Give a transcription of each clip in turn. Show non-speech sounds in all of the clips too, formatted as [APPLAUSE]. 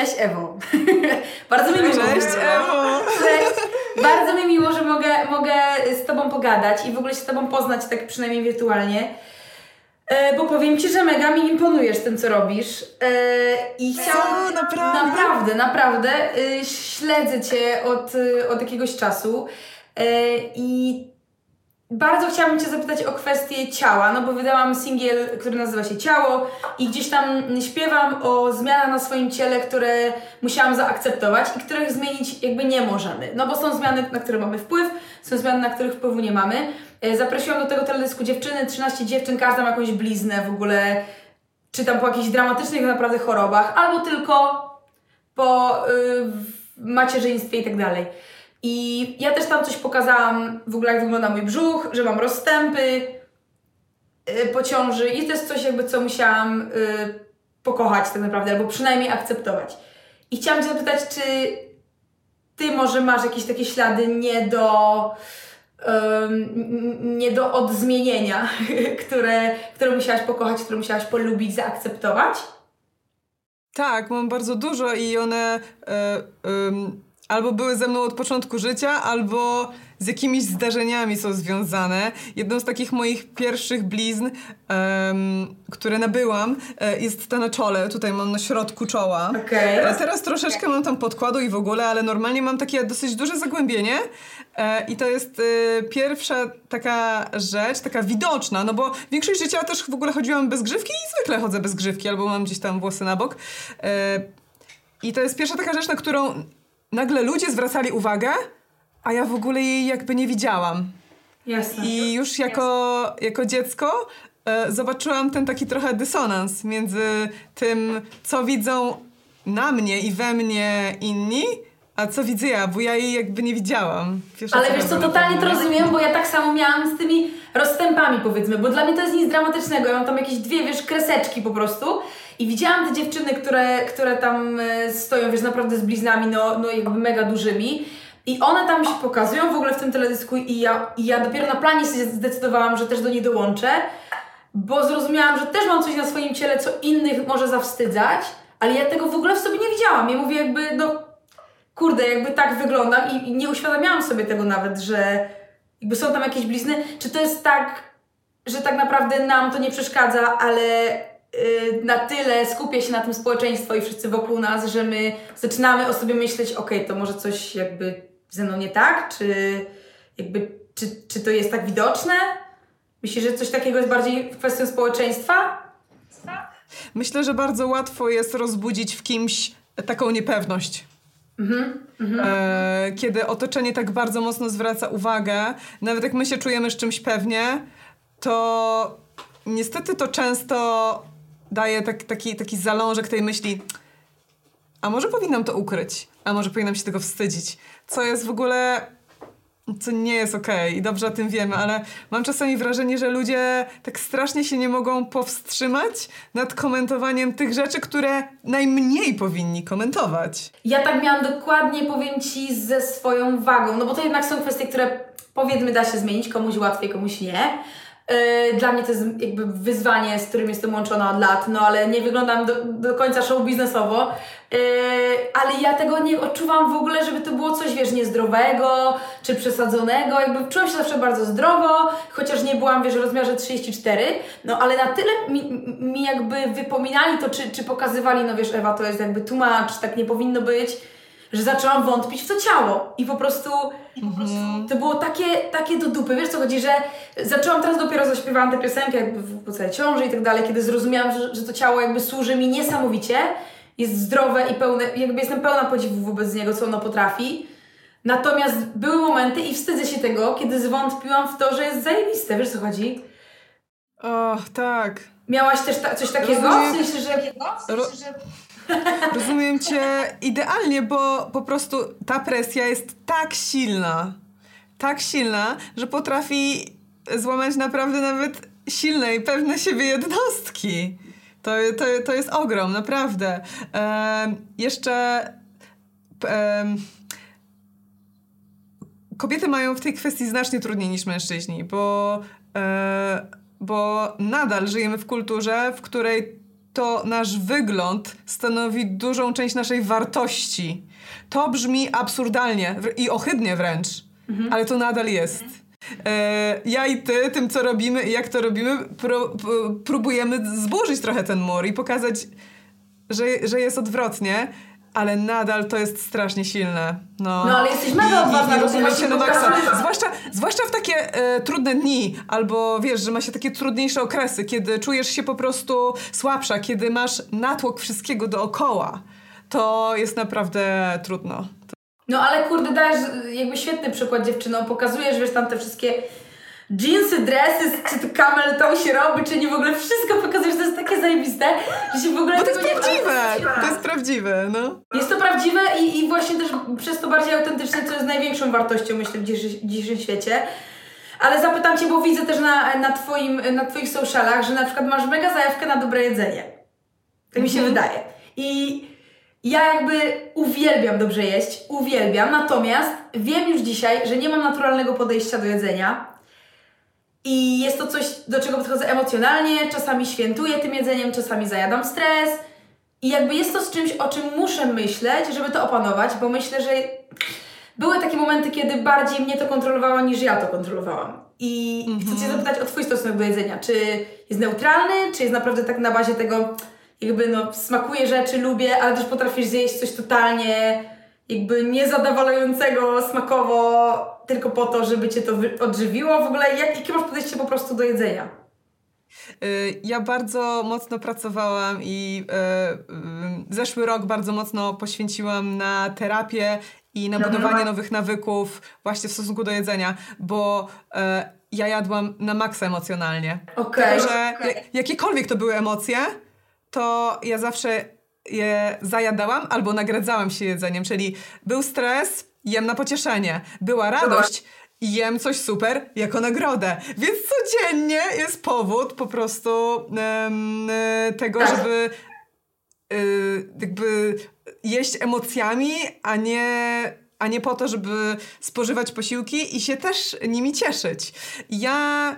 Cześć Ewo. [LAUGHS] Bardzo mi miło. Cześć Ewo. Cześć. Bardzo mi miło, że mogę, mogę z Tobą pogadać i w ogóle się z Tobą poznać, tak przynajmniej wirtualnie. E, bo powiem Ci, że mega mi imponujesz tym, co robisz. E, I chciałam... Co? Naprawdę? Naprawdę, naprawdę. E, śledzę Cię od, e, od jakiegoś czasu. E, I bardzo chciałabym Cię zapytać o kwestię ciała, no bo wydałam singiel, który nazywa się Ciało i gdzieś tam śpiewam o zmianach na swoim ciele, które musiałam zaakceptować i których zmienić jakby nie możemy. No bo są zmiany, na które mamy wpływ, są zmiany, na których wpływu nie mamy. E, Zaprosiłam do tego teledysku dziewczyny, 13 dziewczyn, każda ma jakąś bliznę w ogóle, czy tam po jakichś dramatycznych naprawdę chorobach, albo tylko po y, macierzyństwie i tak dalej. I ja też tam coś pokazałam, w ogóle jak wygląda mój brzuch, że mam rozstępy y, po ciąży i to jest coś jakby, co musiałam y, pokochać tak naprawdę, albo przynajmniej akceptować. I chciałam Cię zapytać, czy Ty może masz jakieś takie ślady nie do, n- nie do odzmienienia, [LAUGHS] które, które musiałaś pokochać, które musiałaś polubić, zaakceptować? Tak, mam bardzo dużo i one e, em, albo były ze mną od początku życia, albo z jakimiś zdarzeniami są związane. Jedną z takich moich pierwszych blizn, em, które nabyłam, e, jest ta na czole. Tutaj mam na środku czoła. Okej. E, Teraz troszeczkę mam tam podkładu i w ogóle, ale normalnie mam takie dosyć duże zagłębienie e, i to jest e, pierwsza taka rzecz, taka widoczna, no bo większość życia też w ogóle chodziłam bez grzywki i zwykle chodzę bez grzywki, albo mam gdzieś tam włosy na bok. I to jest pierwsza taka rzecz, na którą nagle ludzie zwracali uwagę, a ja w ogóle jej jakby nie widziałam. Jasne. I już jako, jako dziecko e, zobaczyłam ten taki trochę dysonans między tym, co widzą na mnie i we mnie inni, a co widzę ja, bo ja jej jakby nie widziałam. Wiesz, Ale wiesz co, totalnie to rozumiem, bo ja tak samo miałam z tymi rozstępami powiedzmy, bo dla mnie to jest nic dramatycznego, ja mam tam jakieś dwie, wiesz, kreseczki po prostu i widziałam te dziewczyny, które, które tam e, stoją, wiesz, naprawdę z bliznami, no, no jakby mega dużymi i one tam się pokazują w ogóle w tym teledysku i ja, i ja dopiero na planie się zdecydowałam, że też do niej dołączę, bo zrozumiałam, że też mam coś na swoim ciele, co innych może zawstydzać, ale ja tego w ogóle w sobie nie widziałam. Ja mówię jakby, no kurde, jakby tak wyglądam i, i nie uświadamiałam sobie tego nawet, że jakby są tam jakieś blizny. Czy to jest tak, że tak naprawdę nam to nie przeszkadza, ale y, na tyle skupia się na tym społeczeństwo i wszyscy wokół nas, że my zaczynamy o sobie myśleć, okej, to może coś jakby ze mną nie tak, czy jakby, czy, czy to jest tak widoczne? Myślisz, że coś takiego jest bardziej kwestią społeczeństwa? Myślę, że bardzo łatwo jest rozbudzić w kimś taką niepewność. E, kiedy otoczenie tak bardzo mocno zwraca uwagę, nawet jak my się czujemy z czymś pewnie, to niestety to często daje tak, taki, taki zalążek tej myśli, a może powinnam to ukryć, a może powinnam się tego wstydzić, co jest w ogóle co nie jest okej i dobrze o tym wiemy, ale mam czasami wrażenie, że ludzie tak strasznie się nie mogą powstrzymać nad komentowaniem tych rzeczy, które najmniej powinni komentować. Ja tak miałam dokładnie, powiem Ci, ze swoją wagą, no bo to jednak są kwestie, które powiedzmy da się zmienić, komuś łatwiej, komuś nie. Yy, Dla mnie to jest jakby wyzwanie, z którym jestem łączona od lat, no ale nie wyglądam do, do końca show biznesowo, Yy, ale ja tego nie odczuwam w ogóle, żeby to było coś, wiesz, niezdrowego, czy przesadzonego, jakby czułam się zawsze bardzo zdrowo, chociaż nie byłam, wiesz, w rozmiarze 34, no ale na tyle mi, mi jakby wypominali to, czy, czy pokazywali, no wiesz, Ewa, to jest jakby much, tak nie powinno być, że zaczęłam wątpić w to ciało i po prostu, to było takie, takie do dupy, wiesz co chodzi, że zaczęłam teraz dopiero zaśpiewałam tę piosenkę jakby w całej ciąży i tak dalej, kiedy zrozumiałam, że, że to ciało jakby służy mi niesamowicie, jest zdrowe i pełne, jakby jestem pełna podziwu wobec niego, co ono potrafi. Natomiast były momenty i wstydzę się tego, kiedy zwątpiłam w to, że jest zajebiste, wiesz co chodzi? O, tak. Miałaś też ta, coś takiego? Rozumiem. W sensie, że... Ro- Rozumiem cię idealnie, bo po prostu ta presja jest tak silna, tak silna, że potrafi złamać naprawdę nawet silne i pewne siebie jednostki. To, to, to jest ogrom, naprawdę. Em, jeszcze em, kobiety mają w tej kwestii znacznie trudniej niż mężczyźni, bo, e, bo nadal żyjemy w kulturze, w której to nasz wygląd stanowi dużą część naszej wartości. To brzmi absurdalnie i ohydnie wręcz, mhm. ale to nadal jest. E, ja i ty, tym co robimy i jak to robimy, pro, próbujemy zburzyć trochę ten mur i pokazać, że, że jest odwrotnie ale nadal to jest strasznie silne. No, no ale jesteś mega odważna, bo się na no maksa. Zwłaszcza, zwłaszcza w takie e, trudne dni, albo wiesz, że ma się takie trudniejsze okresy, kiedy czujesz się po prostu słabsza, kiedy masz natłok wszystkiego dookoła. To jest naprawdę trudno. No ale kurde, dajesz jakby świetny przykład dziewczyną, pokazujesz, wiesz, tam te wszystkie jeansy, dresy, czy to camel to się robi, czy nie w ogóle wszystko pokazujesz, to jest takie zajebiste, że się w ogóle Bo to jest prawdziwe, to jest prawdziwe, no. Jest to prawdziwe i, i właśnie też przez to bardziej autentyczne, co jest największą wartością, myślę, w dzisiejszym świecie. Ale zapytam Cię, bo widzę też na, na, twoim, na Twoich socialach, że na przykład masz mega zajawkę na dobre jedzenie. Tak mi się mhm. wydaje. I ja jakby uwielbiam dobrze jeść, uwielbiam, natomiast wiem już dzisiaj, że nie mam naturalnego podejścia do jedzenia i jest to coś, do czego podchodzę emocjonalnie, czasami świętuję tym jedzeniem, czasami zajadam stres. I jakby jest to z czymś, o czym muszę myśleć, żeby to opanować, bo myślę, że były takie momenty, kiedy bardziej mnie to kontrolowało niż ja to kontrolowałam. I mm -hmm. chcę Cię zapytać o Twój stosunek do jedzenia. Czy jest neutralny, czy jest naprawdę tak na bazie tego, jakby no smakuje rzeczy, lubię, ale też potrafisz zjeść coś totalnie jakby niezadowalającego smakowo, tylko po to, żeby cię to odżywiło. W ogóle jak, jakie masz podejście po prostu do jedzenia? Y, ja bardzo mocno pracowałam i y, y, zeszły rok bardzo mocno poświęciłam na terapię i na budowanie nowych nawyków właśnie w stosunku do jedzenia, bo ja jadłam na maksa emocjonalnie. Okej. Okay. że okay. jakiekolwiek to były emocje, to ja zawsze je zajadałam albo nagradzałam się jedzeniem, czyli był stres, jem na pocieszenie, była radość, jem coś super jako nagrodę. Więc codziennie jest powód po prostu um, tego, tak. żeby y, jakby jeść emocjami, a nie, a nie po to, żeby spożywać posiłki i się też nimi cieszyć. Ja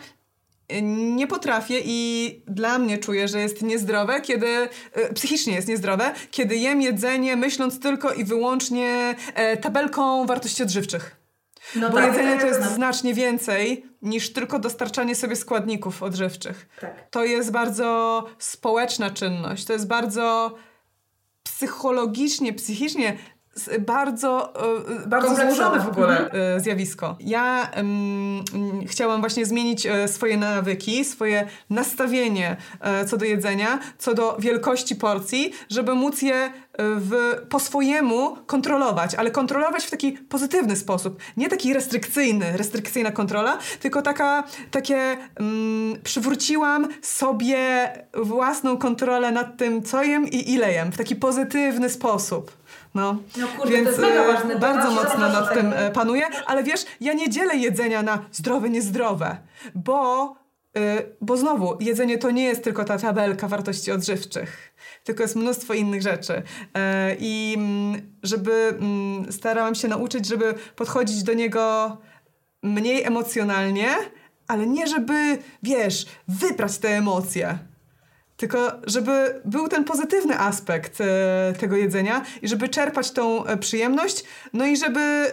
nie potrafię i dla mnie czuję, że jest niezdrowe, kiedy e, psychicznie jest niezdrowe, kiedy jem jedzenie myśląc tylko i wyłącznie e, tabelką wartości odżywczych. No Bo tak, jedzenie to jest no. znacznie więcej niż tylko dostarczanie sobie składników odżywczych. Tak. To jest bardzo społeczna czynność, to jest bardzo psychologicznie, psychicznie bardzo, e, bardzo złożone w ogóle mhm. zjawisko. Ja um, chciałam właśnie zmienić e, swoje nawyki, swoje nastawienie co do jedzenia, co do wielkości porcji, żeby móc je w, po swojemu kontrolować, ale kontrolować w taki pozytywny sposób. Nie taki restrykcyjny, restrykcyjna kontrola, tylko taka, takie um, przywróciłam sobie własną kontrolę nad tym, co jem i ile jem, w taki pozytywny sposób. No, no kurde, Więc to jest mega ważne. bardzo mocno nad tym e, panuję, ale wiesz, ja nie dzielę jedzenia na zdrowe, niezdrowe, bo, yy, bo znowu, jedzenie to nie jest tylko ta tabelka wartości odżywczych tylko jest mnóstwo innych rzeczy. I mm, żeby yy, starałam się nauczyć, żeby podchodzić do niego mniej emocjonalnie, ale nie żeby, wiesz, wyprać te emocje. Tylko żeby był ten pozytywny aspekt e, tego jedzenia i żeby czerpać tą e, przyjemność, no i żeby e,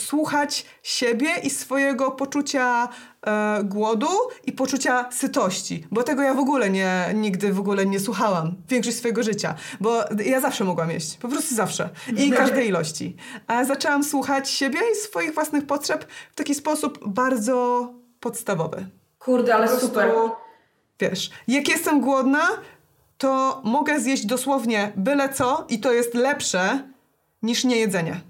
słuchać siebie i swojego poczucia e, głodu i poczucia sytości, bo tego ja w ogóle nie, nigdy w ogóle nie słuchałam, większość swojego życia, bo ja zawsze mogłam jeść, po prostu zawsze i [LAUGHS] każdej ilości. A zaczęłam słuchać siebie i swoich własnych potrzeb w taki sposób bardzo podstawowy. Kurde, ale super. Wiesz, jak jestem głodna, to mogę zjeść dosłownie byle co i to jest lepsze niż niejedzenie.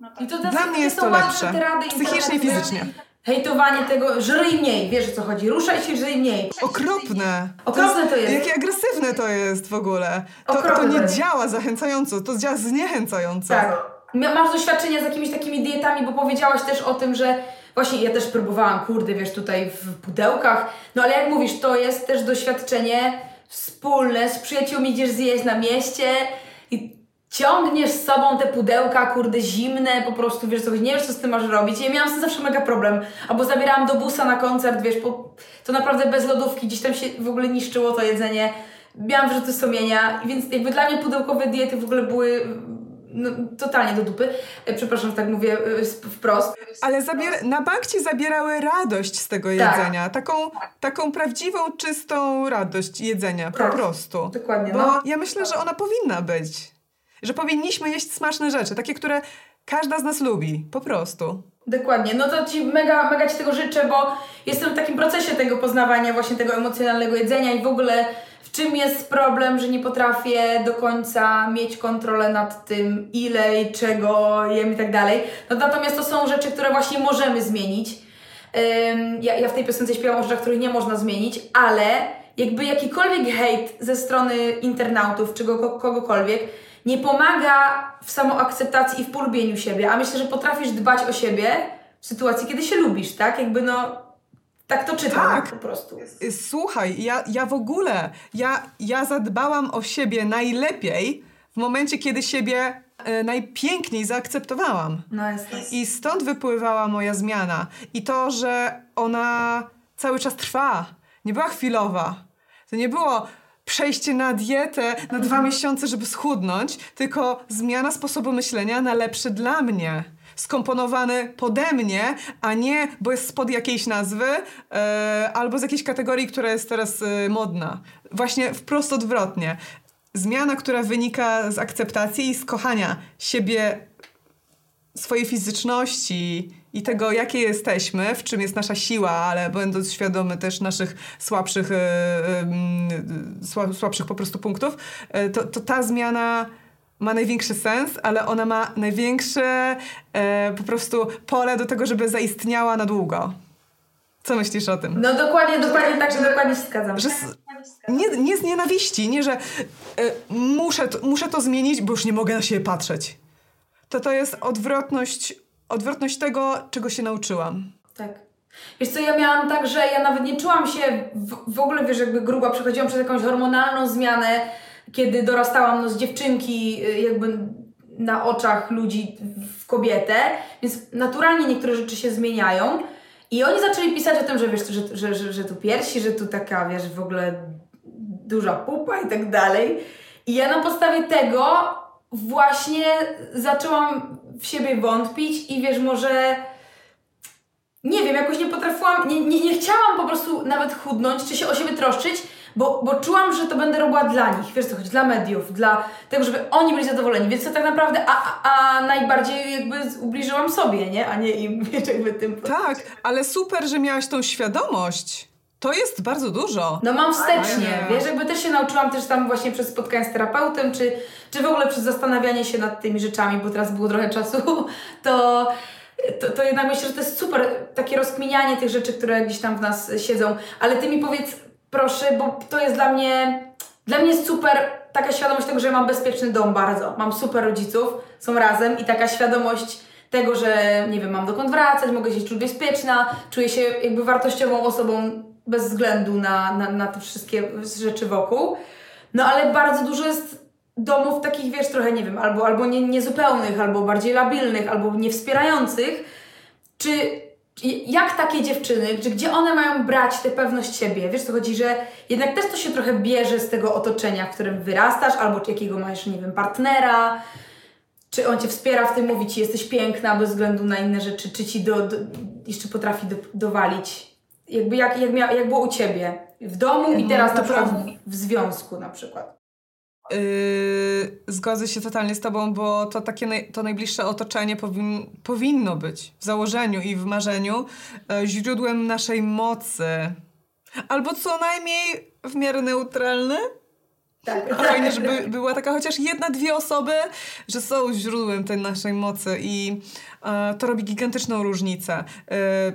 No tak. I to Dla mnie jest to lepsze. Psychicznie i fizycznie. Hejtowanie tego, żryj mniej, wiesz o co chodzi, ruszaj się, żryj mniej. Okropne. Okropne to jest. Jakie agresywne to jest w ogóle. To, to nie działa zachęcająco, to działa zniechęcająco. Tak. Masz doświadczenia z jakimiś takimi dietami, bo powiedziałaś też o tym, że Właśnie ja też próbowałam, kurde, wiesz, tutaj w pudełkach. No ale jak mówisz, to jest też doświadczenie wspólne, z przyjaciółmi idziesz zjeść na mieście i ciągniesz z sobą te pudełka, kurde, zimne, po prostu, wiesz co, nie wiesz, co z tym masz robić. Ja miałam z tym zawsze mega problem. Albo zabierałam do busa na koncert, wiesz, po, to naprawdę bez lodówki, gdzieś tam się w ogóle niszczyło to jedzenie. Miałam wyrzuty sumienia, więc jakby dla mnie pudełkowe diety w ogóle były no, totalnie do dupy. E, Przepraszam, że tak mówię e, wprost. Ale zabier- na bank ci zabierały radość z tego Tak. jedzenia. Taką, taką prawdziwą, czystą radość jedzenia. Tak. Po prostu. Dokładnie, Bo no. ja myślę, że ona powinna być. Że powinniśmy jeść smaczne rzeczy. Takie, które każda z nas lubi. Po prostu. Dokładnie, no to Ci mega, mega Ci tego życzę, bo jestem w takim procesie tego poznawania właśnie tego emocjonalnego jedzenia i w ogóle w czym jest problem, że nie potrafię do końca mieć kontrolę nad tym, ile i czego jem i tak dalej. No natomiast to są rzeczy, które właśnie możemy zmienić. Ja, ja w tej piosence śpiewam o rzeczach, których nie można zmienić, ale jakby jakikolwiek hejt ze strony internautów czy go, kogokolwiek nie pomaga w samoakceptacji i w polubieniu siebie, a myślę, że potrafisz dbać o siebie w sytuacji, kiedy się lubisz, tak? Jakby no, tak to czytam Tak. po prostu. Y, Słuchaj, ja, ja w ogóle, ja, ja zadbałam o siebie najlepiej w momencie, kiedy siebie e, najpiękniej zaakceptowałam. No jest to. I stąd wypływała moja zmiana. I to, że ona cały czas trwa. Nie była chwilowa. To nie było przejście na dietę na dwa miesiące, żeby schudnąć, tylko zmiana sposobu myślenia na lepszy dla mnie. Skomponowany pode mnie, a nie, bo jest spod jakiejś nazwy e, albo z jakiejś kategorii, która jest teraz e, modna. Właśnie wprost odwrotnie. Zmiana, która wynika z akceptacji i z kochania siebie swojej fizyczności i tego, jakie jesteśmy, w czym jest nasza siła, ale będąc świadomy też naszych słabszych, mm, sła- słabszych po prostu punktów, e, to, to ta zmiana ma największy sens, ale ona ma największe e, po prostu pole do tego, żeby zaistniała na długo. Co myślisz o tym? No dokładnie, dokładnie tak, że dokładnie się zgadzam. Że z, nie, nie z nienawiści, nie, że e, muszę, to, muszę to zmienić, bo już nie mogę na siebie patrzeć. To to jest odwrotność, odwrotność tego, czego się nauczyłam. Tak. Wiesz co, ja miałam tak, że ja nawet nie czułam się w, w ogóle, wiesz, jakby gruba, przechodziłam przez jakąś hormonalną zmianę, kiedy dorastałam no, z dziewczynki y, jakby na oczach ludzi w kobietę, więc naturalnie niektóre rzeczy się zmieniają i oni zaczęli pisać o tym, że wiesz, że, że, że, że tu piersi, że tu taka, wiesz, w ogóle duża pupa i tak dalej. I ja na podstawie tego właśnie zaczęłam w siebie wątpić i wiesz, może nie wiem, jakoś nie potrafiłam, nie, nie, nie chciałam po prostu nawet chudnąć, czy się o siebie troszczyć, bo, bo czułam, że to będę robiła dla nich, wiesz co chodzi, dla mediów, dla tego, żeby oni byli zadowoleni, więc to tak naprawdę, a, a, a najbardziej jakby ubliżyłam sobie, nie, a nie im, [LAUGHS] wiesz, jakby tym. Tak, ale super, że miałaś tą świadomość. To jest bardzo dużo. No mam wstecznie, Fajne. wiesz, jakby też się nauczyłam też tam właśnie przez spotkania z terapeutem, czy, czy w ogóle przez zastanawianie się nad tymi rzeczami, bo teraz było trochę czasu, [LAUGHS] to, to, to jednak myślę, że to jest super, takie rozkminianie tych rzeczy, które gdzieś tam w nas siedzą. Ale ty mi powiedz, proszę, bo to jest dla mnie, dla mnie jest super taka świadomość tego, że mam bezpieczny dom bardzo. Mam super rodziców, są razem i taka świadomość tego, że nie wiem, mam dokąd wracać, mogę się czuć bezpieczna, czuję się jakby wartościową osobą bez względu na, na, na te wszystkie rzeczy wokół. No ale bardzo dużo jest domów takich, wiesz, trochę, nie wiem, albo, albo nie, niezupełnych, albo bardziej labilnych, albo niewspierających. Czy jak takie dziewczyny, czy gdzie one mają brać tę pewność siebie? Wiesz co chodzi, że jednak też to się trochę bierze z tego otoczenia, w którym wyrastasz, albo czy jakiego masz, nie wiem, partnera, czy on cię wspiera w tym, mówi ci jesteś piękna bez względu na inne rzeczy, czy ci do, do, jeszcze potrafi do, dowalić. Jakby jak, jak, mia, jak było u ciebie w domu i teraz to na przykład prawda. w, w związku na przykład. Yy, zgodzę się totalnie z tobą, bo to takie naj, to najbliższe otoczenie powin, powinno być w założeniu i w marzeniu e, źródłem naszej mocy. Albo co najmniej w miarę neutralne. Tak. Fajnie, żeby była taka chociaż jedna, dwie osoby, że są źródłem tej naszej mocy i e, to robi gigantyczną różnicę. E,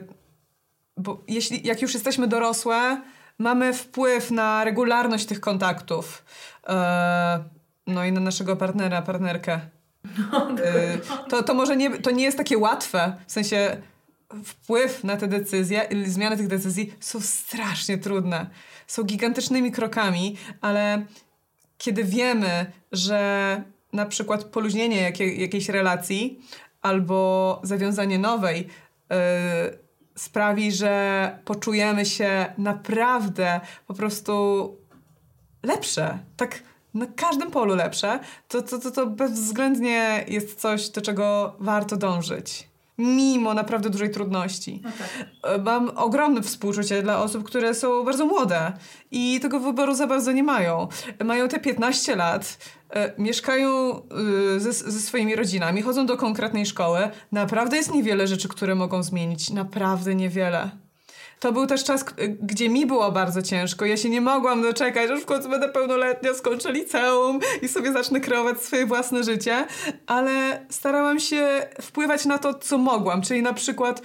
bo jeśli, jak już jesteśmy dorosłe, mamy wpływ na regularność tych kontaktów. E, no i na naszego partnera, partnerkę. E, to, to może nie, to nie jest takie łatwe. W sensie wpływ na te decyzje, i zmiany tych decyzji są strasznie trudne. Są gigantycznymi krokami, ale kiedy wiemy, że na przykład poluźnienie jakiej, jakiejś relacji albo zawiązanie nowej yy, sprawi, że poczujemy się naprawdę po prostu lepsze. Tak na każdym polu lepsze, to, to, to, to bezwzględnie jest coś, do czego warto dążyć. Mimo naprawdę dużej trudności. No tak. E, Mam ogromne współczucie dla osób, które są bardzo młode i tego wyboru za bardzo nie mają. Mają te 15 lat, e, mieszkają e, ze, ze swoimi rodzinami, chodzą do konkretnej szkoły. Naprawdę jest niewiele rzeczy, które mogą zmienić. Naprawdę niewiele. To był też czas, gdzie mi było bardzo ciężko. Ja się nie mogłam doczekać, aż w końcu będę pełnoletnia, skończę liceum i sobie zacznę kreować swoje własne życie, ale starałam się wpływać na to, co mogłam. Czyli na przykład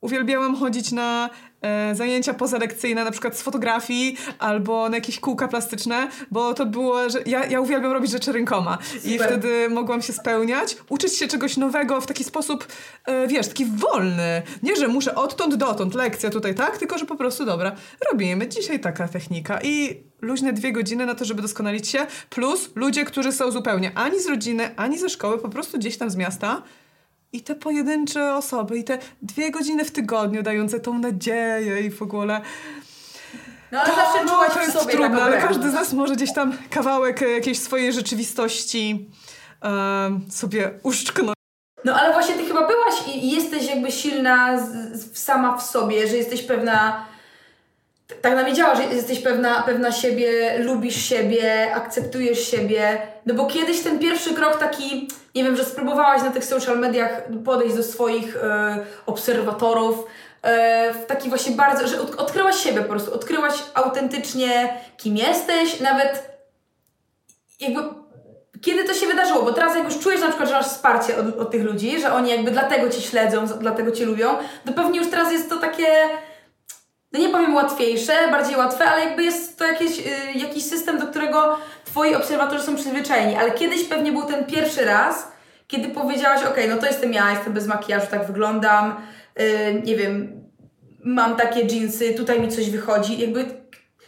uwielbiałam chodzić na e, zajęcia pozalekcyjne, na przykład z fotografii albo na jakieś kółka plastyczne, bo to było, że ja, ja uwielbiam robić rzeczy rękoma i Super. wtedy mogłam się spełniać, uczyć się czegoś nowego w taki sposób, e, wiesz, taki wolny. Nie, że muszę odtąd dotąd, lekcja tutaj, tak? Tylko, że po prostu, dobra, robimy dzisiaj taka technika i luźne dwie godziny na to, żeby doskonalić się, plus ludzie, którzy są zupełnie ani z rodziny, ani ze szkoły, po prostu gdzieś tam z miasta, i te pojedyncze osoby, i te dwie godziny w tygodniu dające tą nadzieję i w ogóle. No ale zawsze no, czułaś to w jest sobie trudne, ale każdy z nas może gdzieś tam kawałek e, jakiejś swojej rzeczywistości em, sobie uszczknąć. No ale właśnie ty chyba byłaś i jesteś jakby silna z, sama w sobie, że jesteś pewna. Tak nam wiedziała, że jesteś pewna, pewna siebie, lubisz siebie, akceptujesz siebie. No bo kiedyś ten pierwszy krok taki, nie wiem, że spróbowałaś na tych social mediach podejść do swoich e, obserwatorów. e, W taki właśnie bardzo, że od, odkryłaś siebie po prostu, odkryłaś autentycznie, kim jesteś, nawet jakby kiedy to się wydarzyło? Bo teraz jak już czujesz na przykład, że masz wsparcie od, od tych ludzi, że oni jakby dlatego Cię śledzą, dlatego Cię lubią, to pewnie już teraz jest to takie, no nie powiem łatwiejsze, bardziej łatwe, ale jakby jest to jakieś, y, jakiś system, do którego Twoi obserwatorzy są przyzwyczajeni. Ale kiedyś pewnie był ten pierwszy raz, kiedy powiedziałaś, okej, no to jestem ja, jestem bez makijażu, tak wyglądam, y, nie wiem, mam takie dżinsy, tutaj mi coś wychodzi. Jakby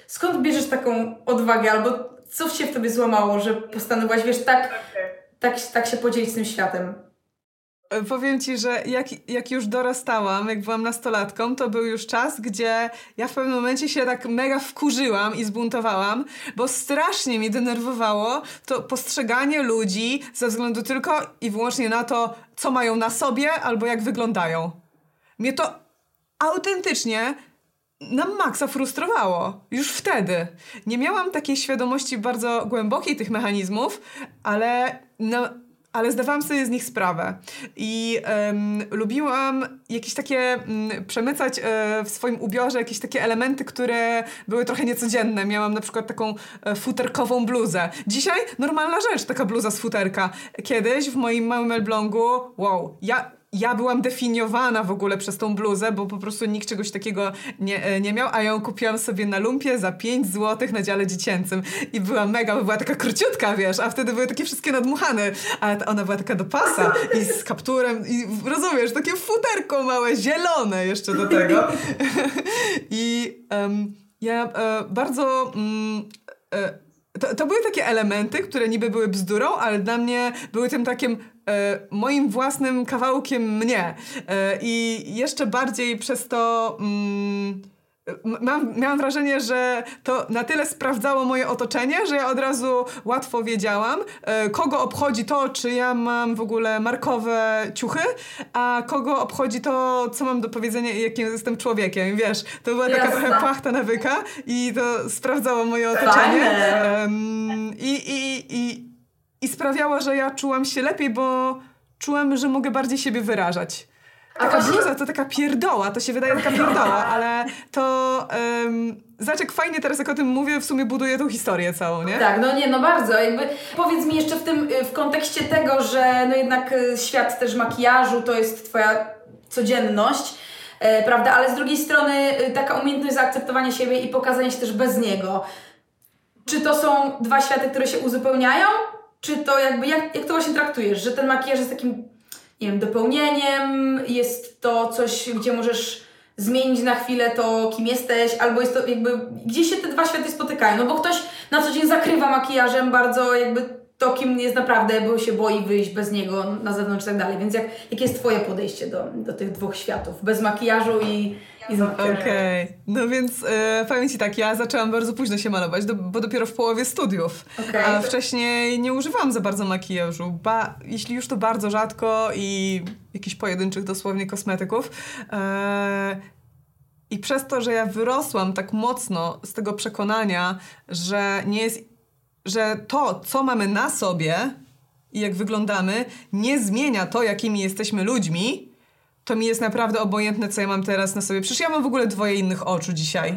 skąd bierzesz taką odwagę albo co się w tobie złamało, że postanowiłaś, wiesz, tak, tak, tak się podzielić z tym światem? E, Powiem ci, że jak, jak już dorastałam, jak byłam nastolatką, to był już czas, gdzie ja w pewnym momencie się tak mega wkurzyłam i zbuntowałam, bo strasznie mnie denerwowało to postrzeganie ludzi ze względu tylko i wyłącznie na to, co mają na sobie albo jak wyglądają. Mnie to autentycznie na maksa frustrowało. Już wtedy. Nie miałam takiej świadomości bardzo głębokiej tych mechanizmów, ale, no, ale zdawałam sobie z nich sprawę. I em, lubiłam jakieś takie, mm, przemycać e, w swoim ubiorze jakieś takie elementy, które były trochę niecodzienne. Miałam na przykład taką e, futerkową bluzę. Dzisiaj normalna rzecz, taka bluza z futerka. Kiedyś w moim małym elblągu, wow, ja ja byłam definiowana w ogóle przez tą bluzę, bo po prostu nikt czegoś takiego nie, e, nie miał, a ją kupiłam sobie na lumpie za 5 zł na dziale dziecięcym. I była mega, bo była taka króciutka, wiesz, a wtedy były takie wszystkie nadmuchane, a ona była taka do pasa i z kapturem, i rozumiesz, takie futerko małe, zielone jeszcze do tego. [LAUGHS] I em, ja e, bardzo... Mm, e, to, to były takie elementy, które niby były bzdurą, ale dla mnie były tym takim e, moim własnym kawałkiem mnie. E, I jeszcze bardziej przez to. Mm, Mam, miałam wrażenie, że to na tyle sprawdzało moje otoczenie, że ja od razu łatwo wiedziałam, e, kogo obchodzi to, czy ja mam w ogóle markowe ciuchy, a kogo obchodzi to, co mam do powiedzenia i jakim jestem człowiekiem. Wiesz, to była taka Jasne. trochę płachta nawyka i to sprawdzało moje otoczenie. Em, i, i, i, I sprawiało, że ja czułam się lepiej, bo czułam, że mogę bardziej siebie wyrażać. Taka bluza to taka pierdoła, to się wydaje taka pierdoła, ale to... Um, zobacz, jak fajnie teraz, jak o tym mówię, w sumie buduje tą historię całą, nie? Tak, no nie, no bardzo. Jakby powiedz mi jeszcze w tym, y, w kontekście tego, że no jednak y, świat też makijażu to jest twoja codzienność, e, prawda? Ale z drugiej strony y, taka umiejętność zaakceptowania siebie i pokazania się też bez niego. Czy to są dwa światy, które się uzupełniają? Czy to jakby, jak, jak to właśnie traktujesz? Że ten makijaż jest takim, nie wiem, dopełnieniem, jest to coś, gdzie możesz zmienić na chwilę to, kim jesteś, albo jest to jakby, gdzie się te dwa światy spotykają? No bo ktoś na co dzień zakrywa makijażem bardzo jakby to, kim jest naprawdę, bo się boi wyjść bez niego na zewnątrz i tak dalej. Więc jak, jakie jest Twoje podejście do, do tych dwóch światów? Bez makijażu i, i. Okej, okay. no więc e, powiem Ci tak, ja zaczęłam bardzo późno się malować, do, bo dopiero w połowie studiów, okay. a wcześniej nie używałam za bardzo makijażu, ba, jeśli już to bardzo rzadko i jakichś pojedynczych dosłownie kosmetyków. E, i przez to, że ja wyrosłam tak mocno z tego przekonania, że nie jest, że to, co mamy na sobie i jak wyglądamy, nie zmienia to, jakimi jesteśmy ludźmi, to mi jest naprawdę obojętne, co ja mam teraz na sobie. Przecież ja mam w ogóle dwoje innych oczu dzisiaj.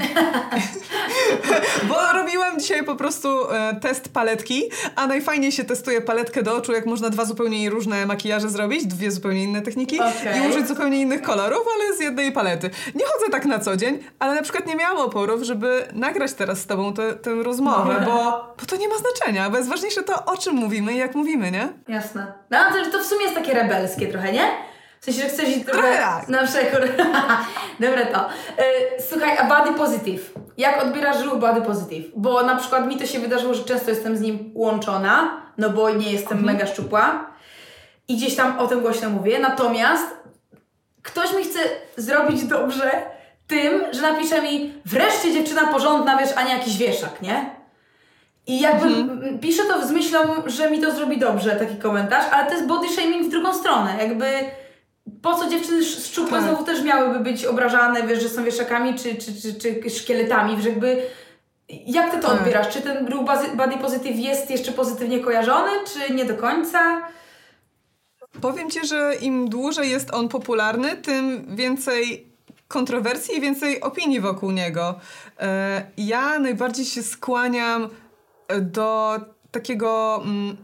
[LAUGHS] Bo robiłam dzisiaj po prostu e, test paletki, a najfajniej się testuje paletkę do oczu, jak można dwa zupełnie różne makijaże zrobić, dwie zupełnie inne techniki okay. i użyć zupełnie innych kolorów, ale z jednej palety. Nie chodzę tak na co dzień, ale na przykład nie miałam oporów, żeby nagrać teraz z tobą tę rozmowę, bo, bo to nie ma znaczenia, bo jest ważniejsze to, o czym mówimy i jak mówimy, nie? Jasne. No to, to w sumie jest takie rebelskie trochę, nie? W sensie, że chcesz iść trochę tak. na przekór. [LAUGHS] Dobre to. E, słuchaj, a body positive. Jak odbierasz ruch body positive? Bo na przykład mi to się wydarzyło, że często jestem z nim łączona, no bo nie jestem mhm. mega szczupła i gdzieś tam o tym głośno mówię. Natomiast ktoś mi chce zrobić dobrze tym, że napisze mi wreszcie dziewczyna porządna, wiesz, a nie jakiś wieszak, nie? I jakby mhm. piszę to z myślą, że mi to zrobi dobrze, taki komentarz, ale to jest body shaming w drugą stronę. Jakby po co dziewczyny szczupłe tak. znowu też miałyby być obrażane, wiesz, że są wieszakami czy, czy, czy, czy szkieletami, że jakby jak ty to tak. odbierasz? Czy ten ruch body positive jest jeszcze pozytywnie kojarzony, czy nie do końca? Powiem Ci, że im dłużej jest on popularny, tym więcej kontrowersji i więcej opinii wokół niego. E, ja najbardziej się skłaniam do takiego mm,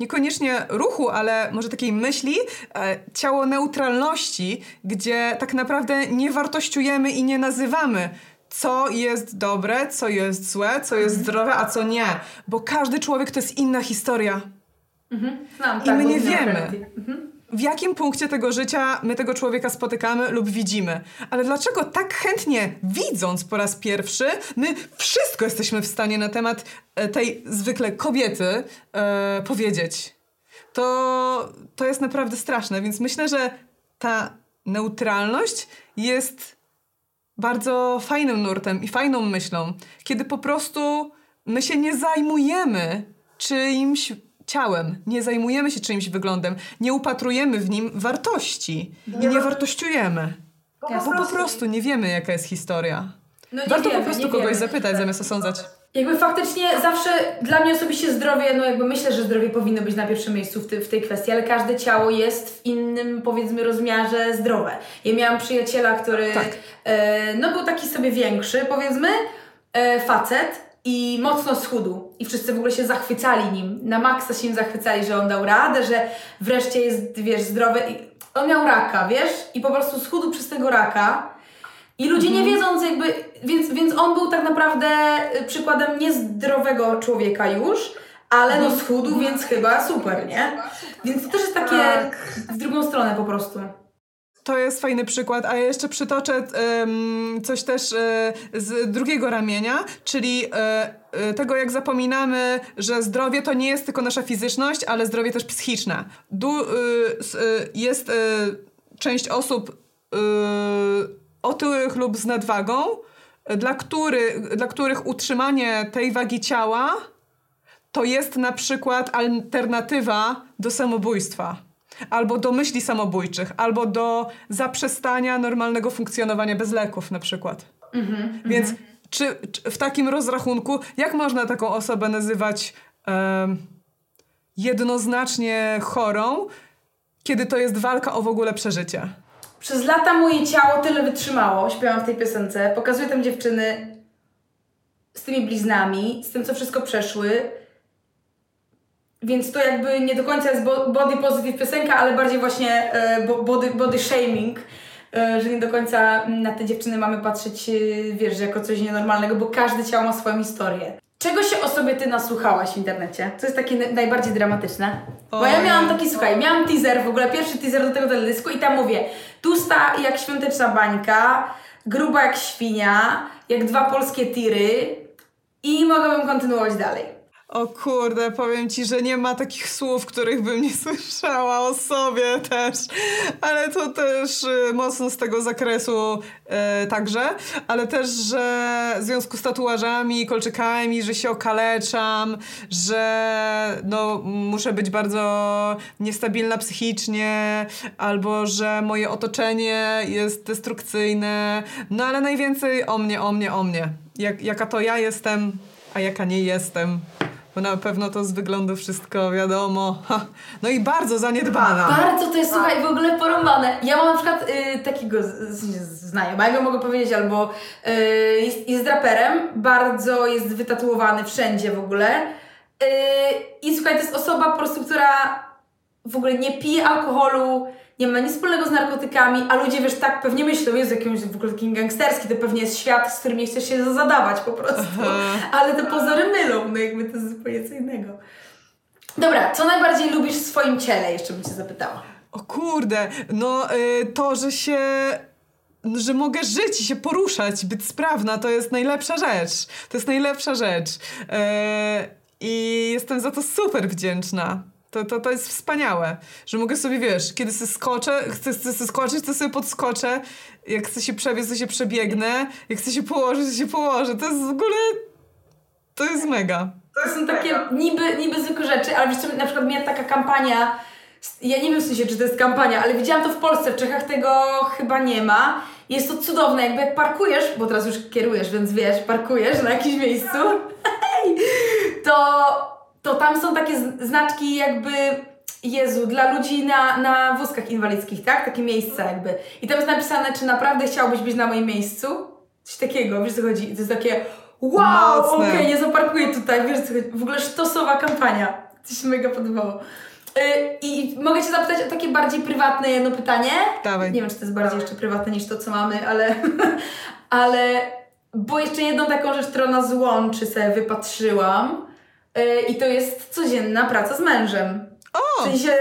niekoniecznie ruchu, ale może takiej myśli, e, ciało neutralności, gdzie tak naprawdę nie wartościujemy i nie nazywamy co jest dobre, co jest złe, co jest mhm. zdrowe, a co nie. Bo każdy człowiek to jest inna historia. Mhm. Znam, I tak, my nie wiemy. Mhm w jakim punkcie tego życia my tego człowieka spotykamy lub widzimy. Ale dlaczego tak chętnie, widząc po raz pierwszy, my wszystko jesteśmy w stanie na temat e, tej zwykle kobiety e, powiedzieć? To, to jest naprawdę straszne, więc myślę, że ta neutralność jest bardzo fajnym nurtem i fajną myślą, kiedy po prostu my się nie zajmujemy czyimś ciałem, nie zajmujemy się czyimś wyglądem, nie upatrujemy w nim wartości i nie wartościujemy. Bo po prostu nie wiemy, jaka jest historia. No Warto wiemy, po prostu kogoś wiemy. zapytać, zamiast osądzać. Jakby faktycznie zawsze dla mnie osobiście zdrowie, no jakby myślę, że zdrowie powinno być na pierwszym miejscu w, ty, w tej kwestii, ale każde ciało jest w innym, powiedzmy, rozmiarze zdrowe. Ja miałam przyjaciela, który tak. e, no był taki sobie większy, powiedzmy, e, facet, i mocno schudł. I wszyscy w ogóle się zachwycali nim. Na maksa się nim zachwycali, że on dał radę, że wreszcie jest, wiesz, zdrowy. I on miał raka, wiesz? I po prostu schudł przez tego raka. I ludzie nie mhm. wiedząc jakby, więc, więc on był tak naprawdę y, przykładem niezdrowego człowieka już, ale no schudł, więc chyba super, nie? Więc to też jest takie tak. w drugą stronę po prostu. To jest fajny przykład, a ja jeszcze przytoczę um, coś też e, z drugiego ramienia, czyli e, tego, jak zapominamy, że zdrowie to nie jest tylko nasza fizyczność, ale zdrowie też psychiczne. Du, jest część osób otyłych lub z nadwagą, dla, który, dla których utrzymanie tej wagi ciała to jest na przykład alternatywa do samobójstwa albo do myśli samobójczych, albo do zaprzestania normalnego funkcjonowania bez leków na przykład. Mm-hmm, Więc mm-hmm. Czy, czy, w takim rozrachunku, jak można taką osobę nazywać um, jednoznacznie chorą, kiedy to jest walka o w ogóle przeżycie? Przez lata moje ciało tyle wytrzymało, śpiewam w tej piosence, pokazuję tam dziewczyny z tymi bliznami, z tym, co wszystko przeszły, więc to jakby nie do końca jest body positive piosenka, ale bardziej właśnie e, body, body shaming, e, że nie do końca na te dziewczyny mamy patrzeć, e, wiesz, jako coś nienormalnego, bo każde ciało ma swoją historię. Czego się o sobie ty nasłuchałaś w internecie? Co jest takie najbardziej dramatyczne? Bo ja miałam taki, słuchaj, miałam teaser, w ogóle pierwszy teaser do tego teledysku i tam mówię, tusta jak świąteczna bańka, gruba jak świnia, jak dwa polskie tiry i mogłabym kontynuować dalej. O kurde, powiem ci, że nie ma takich słów, których bym nie [LAUGHS] słyszała o sobie też. Ale to też y, mocno z tego zakresu y, także. Ale też, że w związku z tatuażami, kolczykami, że się okaleczam, że no, muszę być bardzo niestabilna psychicznie, albo że moje otoczenie jest destrukcyjne. No ale najwięcej o mnie, o mnie, o mnie. Jak, jaka to ja jestem, a jaka nie jestem. Bo na pewno to z wyglądu wszystko wiadomo. Ha. No i bardzo zaniedbana. Bardzo to jest, słuchaj, w ogóle porąbane. Ja mam na przykład y, takiego z- z- znajomego, mogę powiedzieć, albo y, jest, jest raperem, bardzo jest wytatuowany wszędzie w ogóle. Y, I słuchaj, to jest osoba po prostu, która w ogóle nie pije alkoholu, nie ma nic wspólnego z narkotykami, a ludzie, wiesz, tak pewnie myślą, jest jakiś w ogóle taki gangsterski, to pewnie jest świat, z którym nie chcesz się zadawać po prostu. Ale te pozory mylą, no jakby to jest zupełnie co innego. Dobra, co najbardziej lubisz w swoim ciele, jeszcze bym Cię zapytała. O kurde, no y, to, że się. Że mogę żyć i się poruszać, być sprawna, to jest najlepsza rzecz. To jest najlepsza rzecz. E, I jestem za to super wdzięczna. To, to, to jest wspaniałe, że mogę sobie, wiesz, kiedy sobie skoczę, chcę, chcę sobie skoczyć, to sobie podskoczę. Jak chcę się przebiec, to się przebiegnę. Jak chcę się położyć, to się położę. To jest w ogóle... To jest mega. To są takie niby, niby zwykłe rzeczy, ale wiesz na przykład miała taka kampania, ja nie wiem w sensie, czy to jest kampania, ale widziałam to w Polsce, w Czechach tego chyba nie ma. Jest to cudowne, jakby jak parkujesz, bo teraz już kierujesz, więc wiesz, parkujesz na jakimś miejscu, [LAUGHS] to tam są takie znaczki jakby, Jezu, dla ludzi na, na wózkach inwalidzkich, tak? Takie miejsca jakby. I tam jest napisane, czy naprawdę chciałbyś być na moim miejscu? Coś takiego, wiesz co chodzi? I to jest takie, wow, okej, nie zaparkuję tutaj, wiesz co chodzi? W ogóle sztosowa kampania. To się mega podobało. Yy, I mogę Cię zapytać o takie bardziej prywatne jedno pytanie? Dawaj. Nie wiem, czy to jest bardziej jeszcze prywatne niż to, co mamy, ale... [LAUGHS] ale... Bo jeszcze jedną taką rzecz, którą nas łączy, sobie wypatrzyłam. Yy, I to jest codzienna praca z mężem. O! W sensie,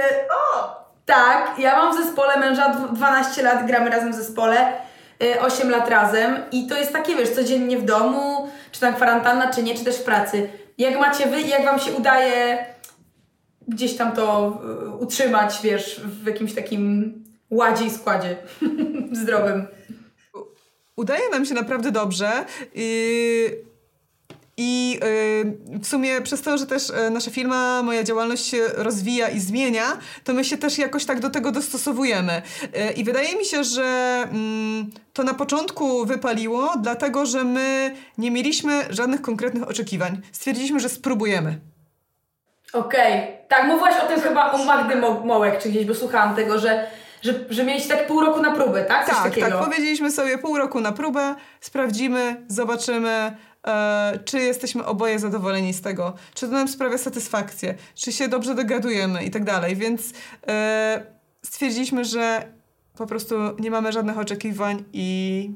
tak, ja mam w zespole męża dw- 12 lat, gramy razem w zespole, y, 8 lat razem i to jest takie, wiesz, codziennie w domu, czy tam kwarantanna, czy nie, czy też w pracy. Jak macie wy jak wam się udaje gdzieś tam to y, utrzymać, wiesz, w jakimś takim ładzie i składzie [LAUGHS] zdrowym. udaje nam się naprawdę dobrze. I, i y, w sumie przez to, że też y, nasza firma, moja działalność się rozwija i zmienia, to my się też jakoś tak do tego dostosowujemy. Y, I wydaje mi się, że mm, to na początku wypaliło, dlatego że my nie mieliśmy żadnych konkretnych oczekiwań. Stwierdziliśmy, że spróbujemy. Okej, tak, mówiłaś o tym chyba u Magdy Mo- Mołek, czy gdzieś, bo słuchałam tego, że, że, że mieliście tak pół roku na próbę, tak? Coś Tak, takiego. tak. Powiedzieliśmy sobie pół roku na próbę, sprawdzimy, zobaczymy, e, czy jesteśmy oboje zadowoleni z tego, czy to nam sprawia satysfakcję, czy się dobrze dogadujemy i tak dalej. Więc e, stwierdziliśmy, że po prostu nie mamy żadnych oczekiwań i,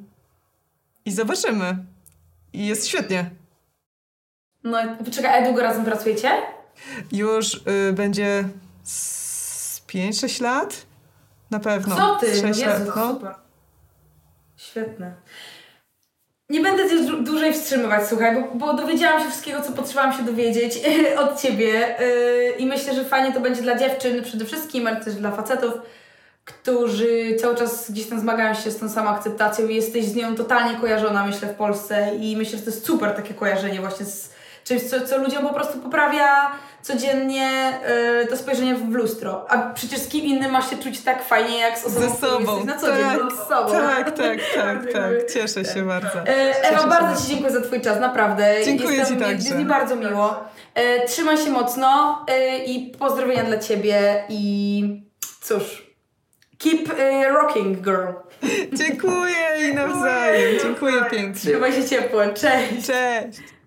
i zobaczymy. I jest świetnie. No, czekaj, a długo razem pracujecie? Już y, będzie z 5-6 lat? Na pewno. Co ty? Z 6 Jezu, lat, no. super. Świetne. Nie będę cię dłu- dłużej wstrzymywać, słuchaj, bo, bo dowiedziałam się wszystkiego, co potrzebowałam się dowiedzieć [LAUGHS] od ciebie yy, i myślę, że fajnie to będzie dla dziewczyn przede wszystkim, ale też dla facetów, którzy cały czas gdzieś tam zmagają się z tą samą akceptacją i jesteś z nią totalnie kojarzona, myślę, w Polsce i myślę, że to jest super takie kojarzenie właśnie z czymś, co, co ludziom po prostu poprawia codziennie yy, to spojrzenie w lustro. A przecież z kim innym masz się czuć tak fajnie, jak z osobą, Ze sobą. jesteś na co dzień, tak, no, z sobą. tak, [LAUGHS] tak, tak, tak. Cieszę się bardzo. E, Cieszę Ewa, się bardzo Ci dziękuję za Twój czas, naprawdę. Dziękuję Jestem, Ci Jest także. mi bardzo miło. E, trzymaj się mocno e, i pozdrowienia dla Ciebie i cóż, keep e, rocking, girl. Dziękuję i [LAUGHS] nawzajem. Dziękuję pięknie. Trzymaj się ciepło, cześć. Cześć.